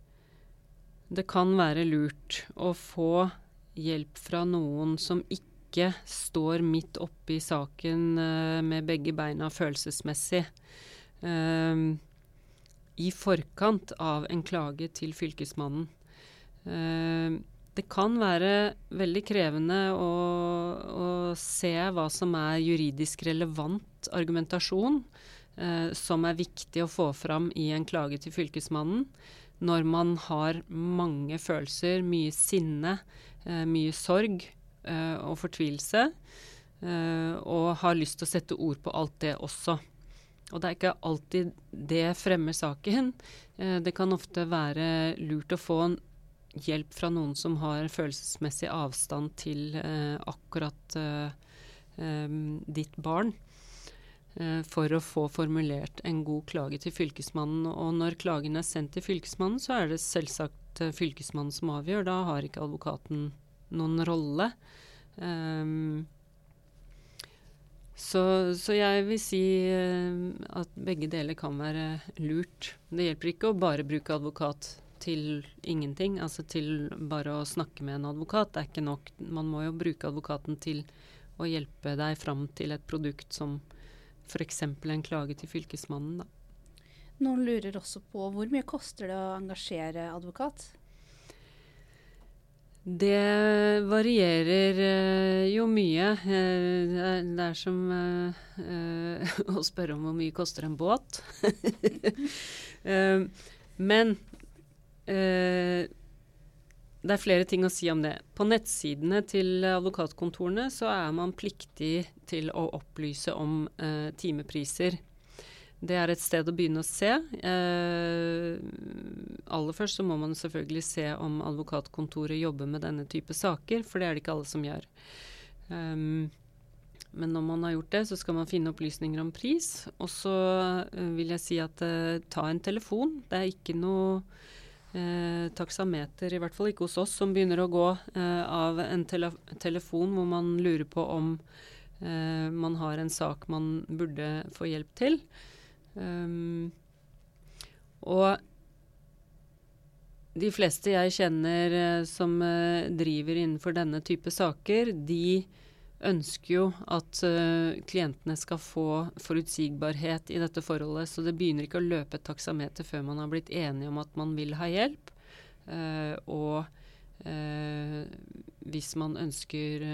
det kan være lurt å få hjelp fra noen som ikke står midt oppe i saken uh, med begge beina følelsesmessig. Uh, I forkant av en klage til Fylkesmannen. Uh, det kan være veldig krevende å, å, se hva som er juridisk relevant argumentasjon som er viktig å få fram i en klage til Fylkesmannen når man har mange følelser, mye sinne, eh, mye sorg eh, og fortvilelse, eh, og har lyst til å sette ord på alt det også. Og det er ikke alltid det fremmer saken. Eh, det kan ofte være lurt å få en hjelp fra noen som har følelsesmessig avstand til eh, akkurat eh, ditt barn. Eh, for å få formulert en god klage til Fylkesmannen. Og når klagen er sendt til Fylkesmannen, så er det selvsagt eh, Fylkesmannen som avgjør. Da har ikke advokaten noen rolle. Um, så, så, jeg vil si uh, at begge deler kan være lurt. Det hjelper ikke å bare bruke advokat til ingenting, altså til bare å snakke med en advokat. Det er ikke nok. Man må jo bruke advokaten til å hjelpe deg fram til et produkt som f.eks. en klage til Fylkesmannen. Da. Noen lurer også på hvor mye koster det å engasjere advokat? Det varierer uh, jo mye. Uh, det, er, som uh, (laughs) å spørre om hvor mye koster en båt. (laughs) men det er flere ting å si om det. På nettsidene til advokatkontorene så er man pliktig til å opplyse om eh, timepriser. Det er et sted å begynne å se. Eh, aller først så må man selvfølgelig se om advokatkontoret jobber med denne type saker, for det er det ikke alle som gjør. Um, men når man har gjort det, så skal man finne opplysninger om pris. Og så uh, vil jeg si at uh, ta en telefon. Det er ikke noe eh, taksameter, i hvert fall ikke hos oss, som begynner å gå eh, av en tele telefon hvor man lurer på om eh, man har en sak man burde få hjelp til. Um, og de fleste jeg kjenner eh, som eh, driver innenfor denne type saker, de ønsker jo at uh, klientene skal få forutsigbarhet i dette forholdet. Så det begynner ikke å løpe et taksameter før man har blitt enige om at man vil ha hjelp. Og hvis man ønsker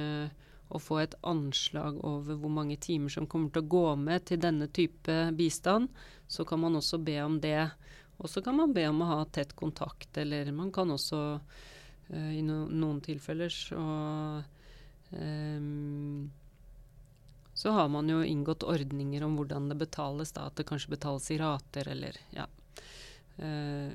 å få et anslag over hvor mange timer som kommer til å gå med til denne type bistand, så kan man også be om det. Og så kan man be om å ha tett kontakt, eller man kan også i no noen tilfeller så Um, så har man jo inngått ordninger om hvordan det betales, da, at det kanskje betales i rater eller ja. Uh,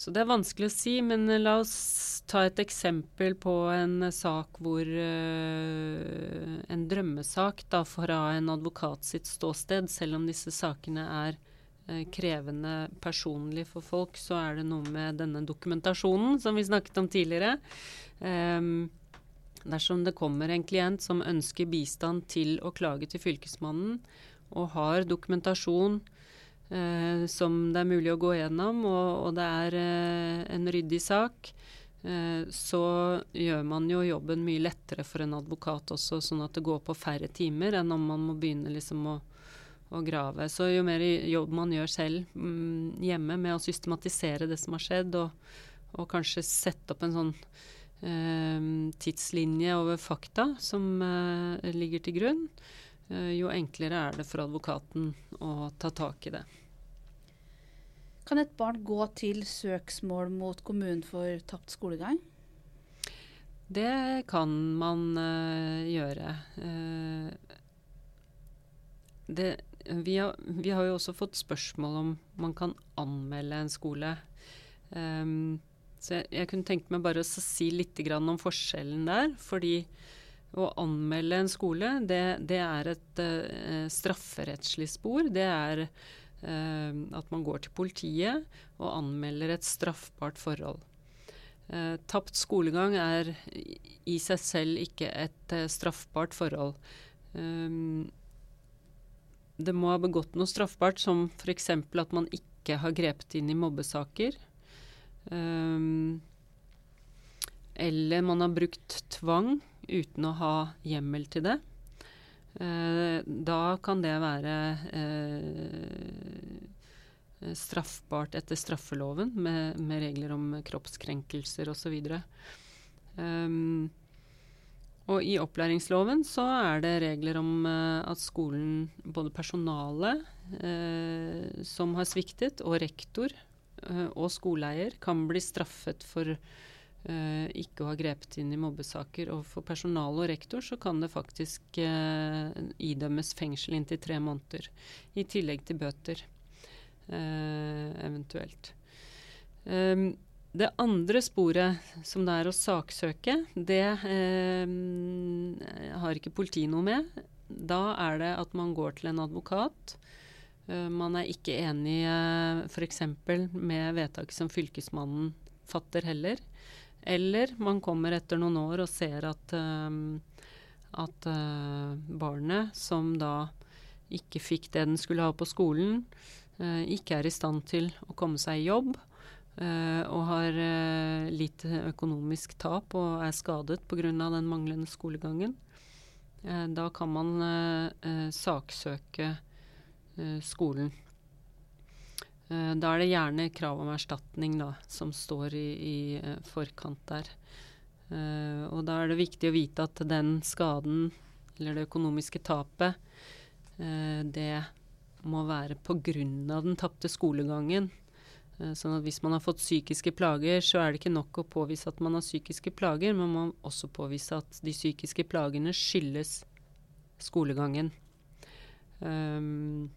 så det er vanskelig å si, men la oss ta et eksempel på en sak hvor uh, En drømmesak da, fra en advokat sitt ståsted, selv om disse sakene er krevende personlig for folk, så er det noe med denne dokumentasjonen som vi snakket om tidligere. Um, dersom det kommer en klient som ønsker bistand til å klage til Fylkesmannen, og har dokumentasjon eh, som det er mulig å gå gjennom, og, og det er eh, en ryddig sak, eh, så gjør man jo jobben mye lettere for en advokat også, sånn at det går på færre timer enn om man må begynne liksom å, å grave. Så jo mer jobb man gjør selv mm, hjemme med å systematisere det som har skjedd, og, og kanskje sette opp en sånn eh, tidslinje over fakta som eh, ligger til grunn, eh, jo enklere er det for advokaten å ta tak i det. Kan et barn gå til søksmål mot kommunen for tapt skolegang? Det kan man uh, gjøre. Uh, det, vi, har, vi, har, jo også fått spørsmål om man kan anmelde en skole. Um, så jeg, jeg, kunne tenkt meg bare å si litt om forskjellen der. Fordi å anmelde en skole, det, det er et uh, strafferettslig spor. Det er at man går til politiet og anmelder et straffbart forhold. Eh, tapt skolegang er i seg selv ikke et eh, straffbart forhold. det må ha begått noe straffbart, som f.eks. at man ikke har grepet inn i mobbesaker. eller man har brukt tvang uten å ha hjemmel til det. Eh, da kan det være eh, straffbart etter straffeloven, med, med regler om kroppskrenkelser osv. Um, ehm, og i opplæringsloven så er det regler om uh, at skolen, både personalet uh, som har sviktet, og rektor uh, og skoleeier kan bli straffet for ikke å ha grepet inn i mobbesaker. Og for personal og rektor så kan det faktisk eh, idømmes fengsel inntil tre måneder. I tillegg til bøter, eh, eventuelt. Um, det andre sporet, som det er å saksøke, det har ikke politiet noe med. Da er det at man går til en advokat. man er ikke enig uh, f.eks. med vedtaket som Fylkesmannen fatter heller. Eller man kommer etter noen år og ser at, um, at uh, barnet, som da ikke fikk det den skulle ha på skolen, uh, ikke er i stand til å komme seg i jobb, uh, og har litt økonomisk tap og er skadet pga. den manglende skolegangen. da kan man saksøke skolen. Uh, da er det gjerne krav om erstatning da, som står i, i uh, forkant der. Uh, og da er det viktig å vite at den skaden, eller det økonomiske tapet, det må være pga. den tapte skolegangen. sånn at hvis man har fått psykiske plager, så er det ikke nok å påvise at man har psykiske plager, men man må også påvise at de psykiske plagene skyldes skolegangen. Um,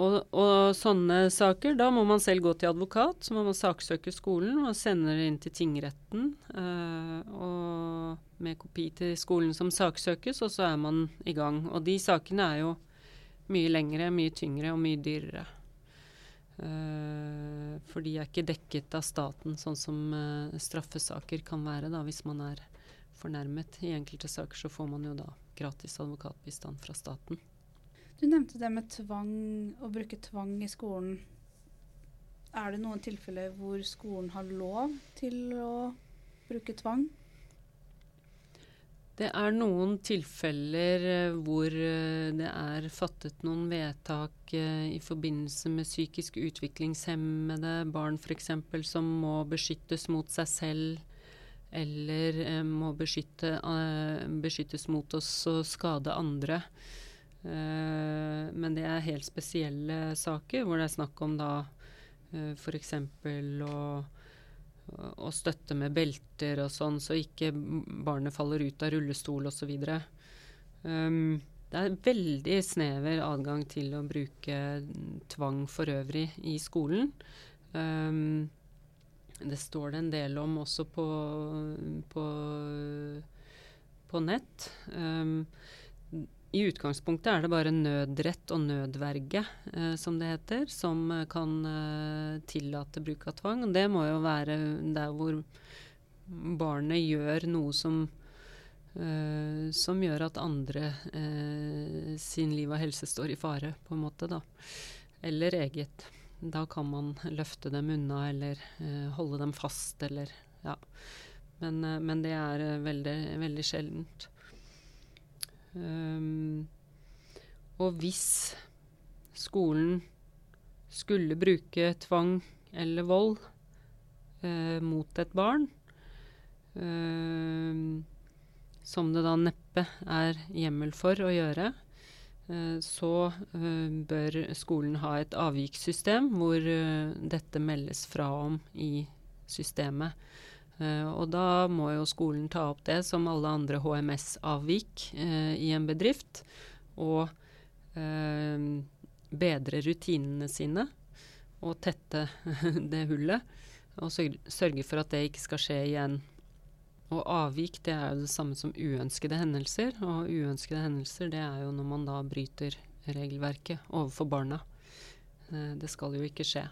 og, og, sånne saker, da må man selv gå til advokat, så må man saksøke skolen og sende det inn til tingretten. Øh, og med kopi til skolen som saksøkes, og så er man i gang. Og de sakene er jo mye lengre, mye tyngre og mye dyrere. Uh, for de er ikke dekket av staten, sånn som uh, straffesaker kan være da, hvis man er fornærmet. I enkelte saker så får man jo da gratis advokatbistand fra staten. Du nevnte det med tvang, å bruke tvang i skolen. Er det noen tilfeller hvor skolen har lov til å bruke tvang? Det er noen tilfeller eh, hvor eh, det er fattet noen vedtak eh, i forbindelse med psykisk utviklingshemmede barn f.eks. som må beskyttes mot seg selv, eller må beskytte, beskyttes mot oss og skade andre. Uh, men det er helt spesielle saker hvor det er snakk om da uh, f.eks. Å, å støtte med belter og sånn, så ikke barnet faller ut av rullestol osv. Um, det er veldig snever adgang til å bruke tvang for øvrig i skolen. Um, det står det en del om også på, på, på nett. Um, I utgangspunktet er det bare nødrett og nødverge, eh, som det heter, som kan eh, tillate bruk av tvang. Det må jo være der hvor barnet gjør noe som eh, som gjør at andre uh, sin liv og helse står i fare, på en måte, da. Eller eget. Da kan man løfte dem unna eller uh, holde dem fast eller Ja. Men, men det er veldig, veldig sjeldent. Um, og hvis skolen skulle bruke tvang eller vold mot et barn som det da neppe er hjemmel for å gjøre, uh, så eh, bør skolen ha et avvikssystem hvor dette meldes fra om i systemet. Og da må jo skolen ta opp det som alle andre HMS-avvik i en bedrift, og bedre rutinene sine og tette (laughs) det hullet. Og sørge for at det ikke skal skje igjen og avvik det er jo det samme som uønskede hendelser. Og uønskede hendelser det er jo når man da bryter regelverket overfor barna. Eh, det skal jo ikke skje.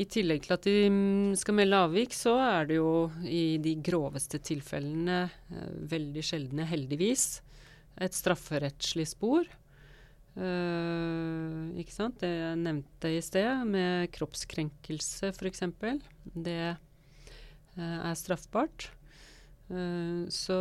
I tillegg til at de mm, skal melde avvik, så er det jo i de groveste tilfellene, eh, veldig sjeldne heldigvis, et strafferettslig spor. Uh, ikke sant? Det jeg nevnte i sted, med kroppskrenkelse f.eks. Det uh, er straffbart. Uh, så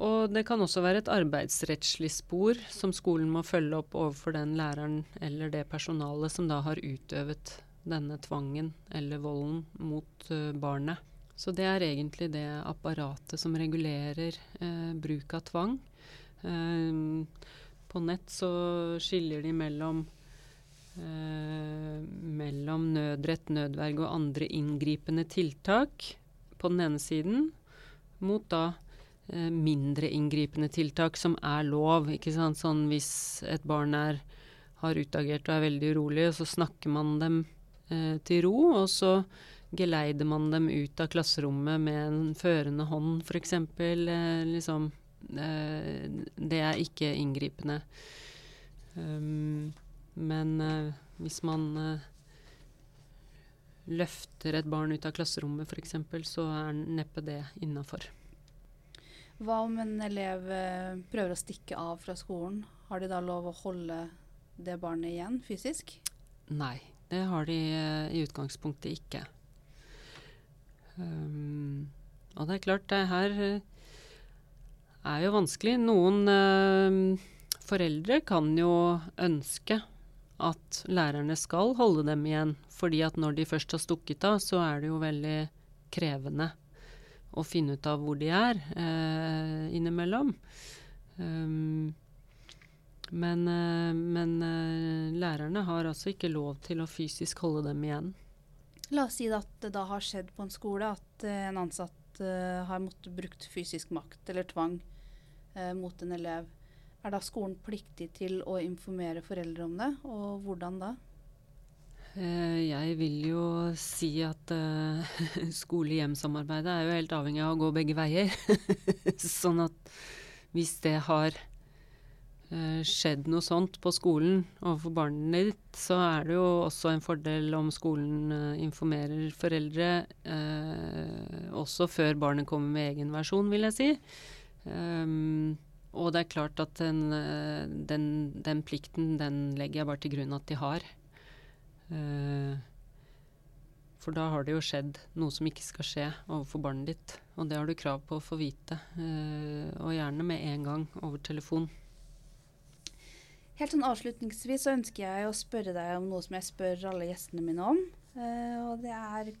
og det kan også være et arbeidsrettslig spor som skolen må følge opp overfor den læreren eller det personalet som da har utøvet denne tvangen eller volden mot uh, barnet. Så det er egentlig det apparatet som regulerer uh, bruk av tvang. Uh, på nett så skiller de mellom mellom nødrett, nødverge og andre inngripende tiltak på den ene siden, mot da eh, mindre inngripende tiltak som er lov. ikke sant? Sånn hvis et barn er, har utagert og er veldig urolig, så snakker man dem eh, til ro, og så geleider man dem ut av klasserommet med en førende hånd, f.eks. Eh, liksom, eh, det er ikke inngripende. Um, men eh, hvis man eh, løfter et barn ut av klasserommet f.eks., så er neppe det innafor. Hva om en elev eh, prøver å stikke av fra skolen? Har de da lov å holde det barnet igjen fysisk? Nei, det har de uh, i utgangspunktet ikke. Um, og det er klart, det her uh, er jo vanskelig. Noen uh, foreldre kan jo ønske at lærerne skal holde dem igjen. Fordi at når de først har stukket av, så er det jo veldig krevende å finne ut av hvor de er eh, innimellom. Um, men, eh, men eh, lærerne har altså ikke lov til å fysisk holde dem igjen. La oss si at det da har skjedd på en skole at eh, en ansatt eh, har måttet brukt fysisk makt eller tvang eh, mot en elev. Er da skolen pliktig til å informere foreldre om det, og hvordan da? Uh, jeg vil jo si at uh, (laughs) skole-hjem-samarbeidet er jo helt avhengig av å gå begge veier. (laughs) sånn at hvis det har uh, skjedd noe sånt på skolen overfor barnet ditt, så er det jo også en fordel om skolen informerer foreldre også før barnet kommer med egen versjon, vil jeg si. Um, og det er klart at den, eh, den, den, plikten, den legger jeg bare til grunn at de har. Uh, for da har det jo skjedd noe som ikke skal skje overfor barnet ditt. Og det har du krav på å få vite. Uh, og gjerne med en gang over telefon. Helt sånn Avslutningsvis så ønsker jeg å spørre deg om noe som jeg spør alle gjestene mine om. Uh, og det er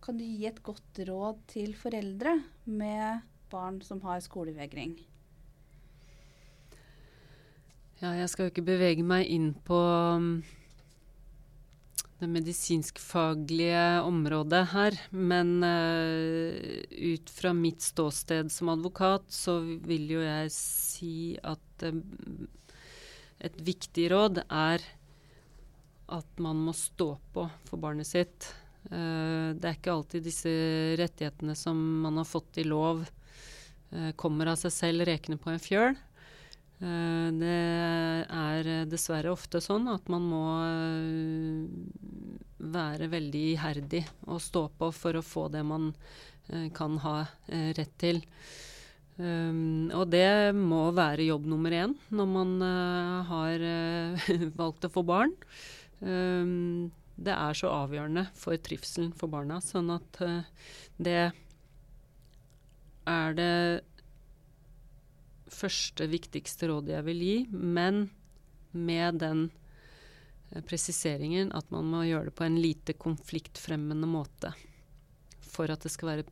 Kan du gi et godt råd til foreldre med barn som har skolevegring? Ja, jeg skal jo ikke bevege meg inn på det medisinskfaglige området her. Men uh, ut fra mitt ståsted som advokat, så vil jo jeg si at uh, et viktig råd er at man må stå på for barnet sitt. Uh, det er ikke alltid disse rettighetene som man har fått i lov, kommer av seg selv rekende på en fjøl. Det er dessverre ofte sånn at man må være veldig iherdig og stå på for å få det man eh, kan ha rett til. Um, og det må være jobb nummer én når man uh, har uh, (laughs) valgt å få barn. Um, det er så avgjørende for trivselen for barna, sånn at uh, det er det første, viktigste rådet jeg vil gi, men med den eh, presiseringen at man må gjøre det på en lite konfliktfremmende måte for at det skal være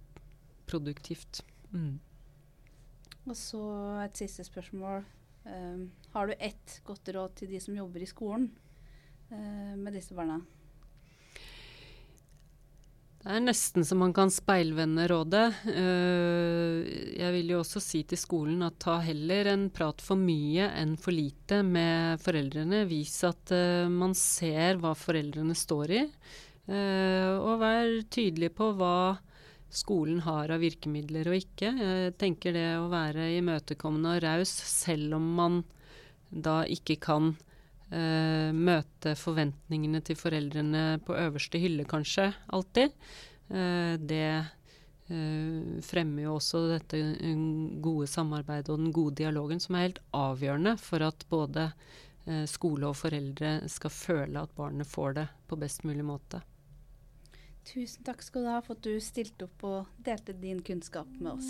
produktivt. Mm. Og så et siste spørsmål. Um, har du ett godt råd til de som jobber i skolen uh, med disse barna? Det er nesten så man kan speilvende rådet. Uh, jeg vil jo også si til skolen at ta heller en prat for mye enn for lite med foreldrene. Vis at uh, man ser hva foreldrene står i, uh, og vær tydelig på hva skolen har av virkemidler og ikke. Jeg tenker det å være imøtekommende og raus selv om man da ikke kan Uh, møte forventningene til foreldrene på øverste hylle, kanskje, alltid. Eh, det uh, fremmer jo også dette gode samarbeidet og den gode dialogen, som er helt avgjørende for at både skole og foreldre skal føle at barnet får det på best mulig måte. Tusen takk skal du ha for at du stilte opp og delte din kunnskap med oss.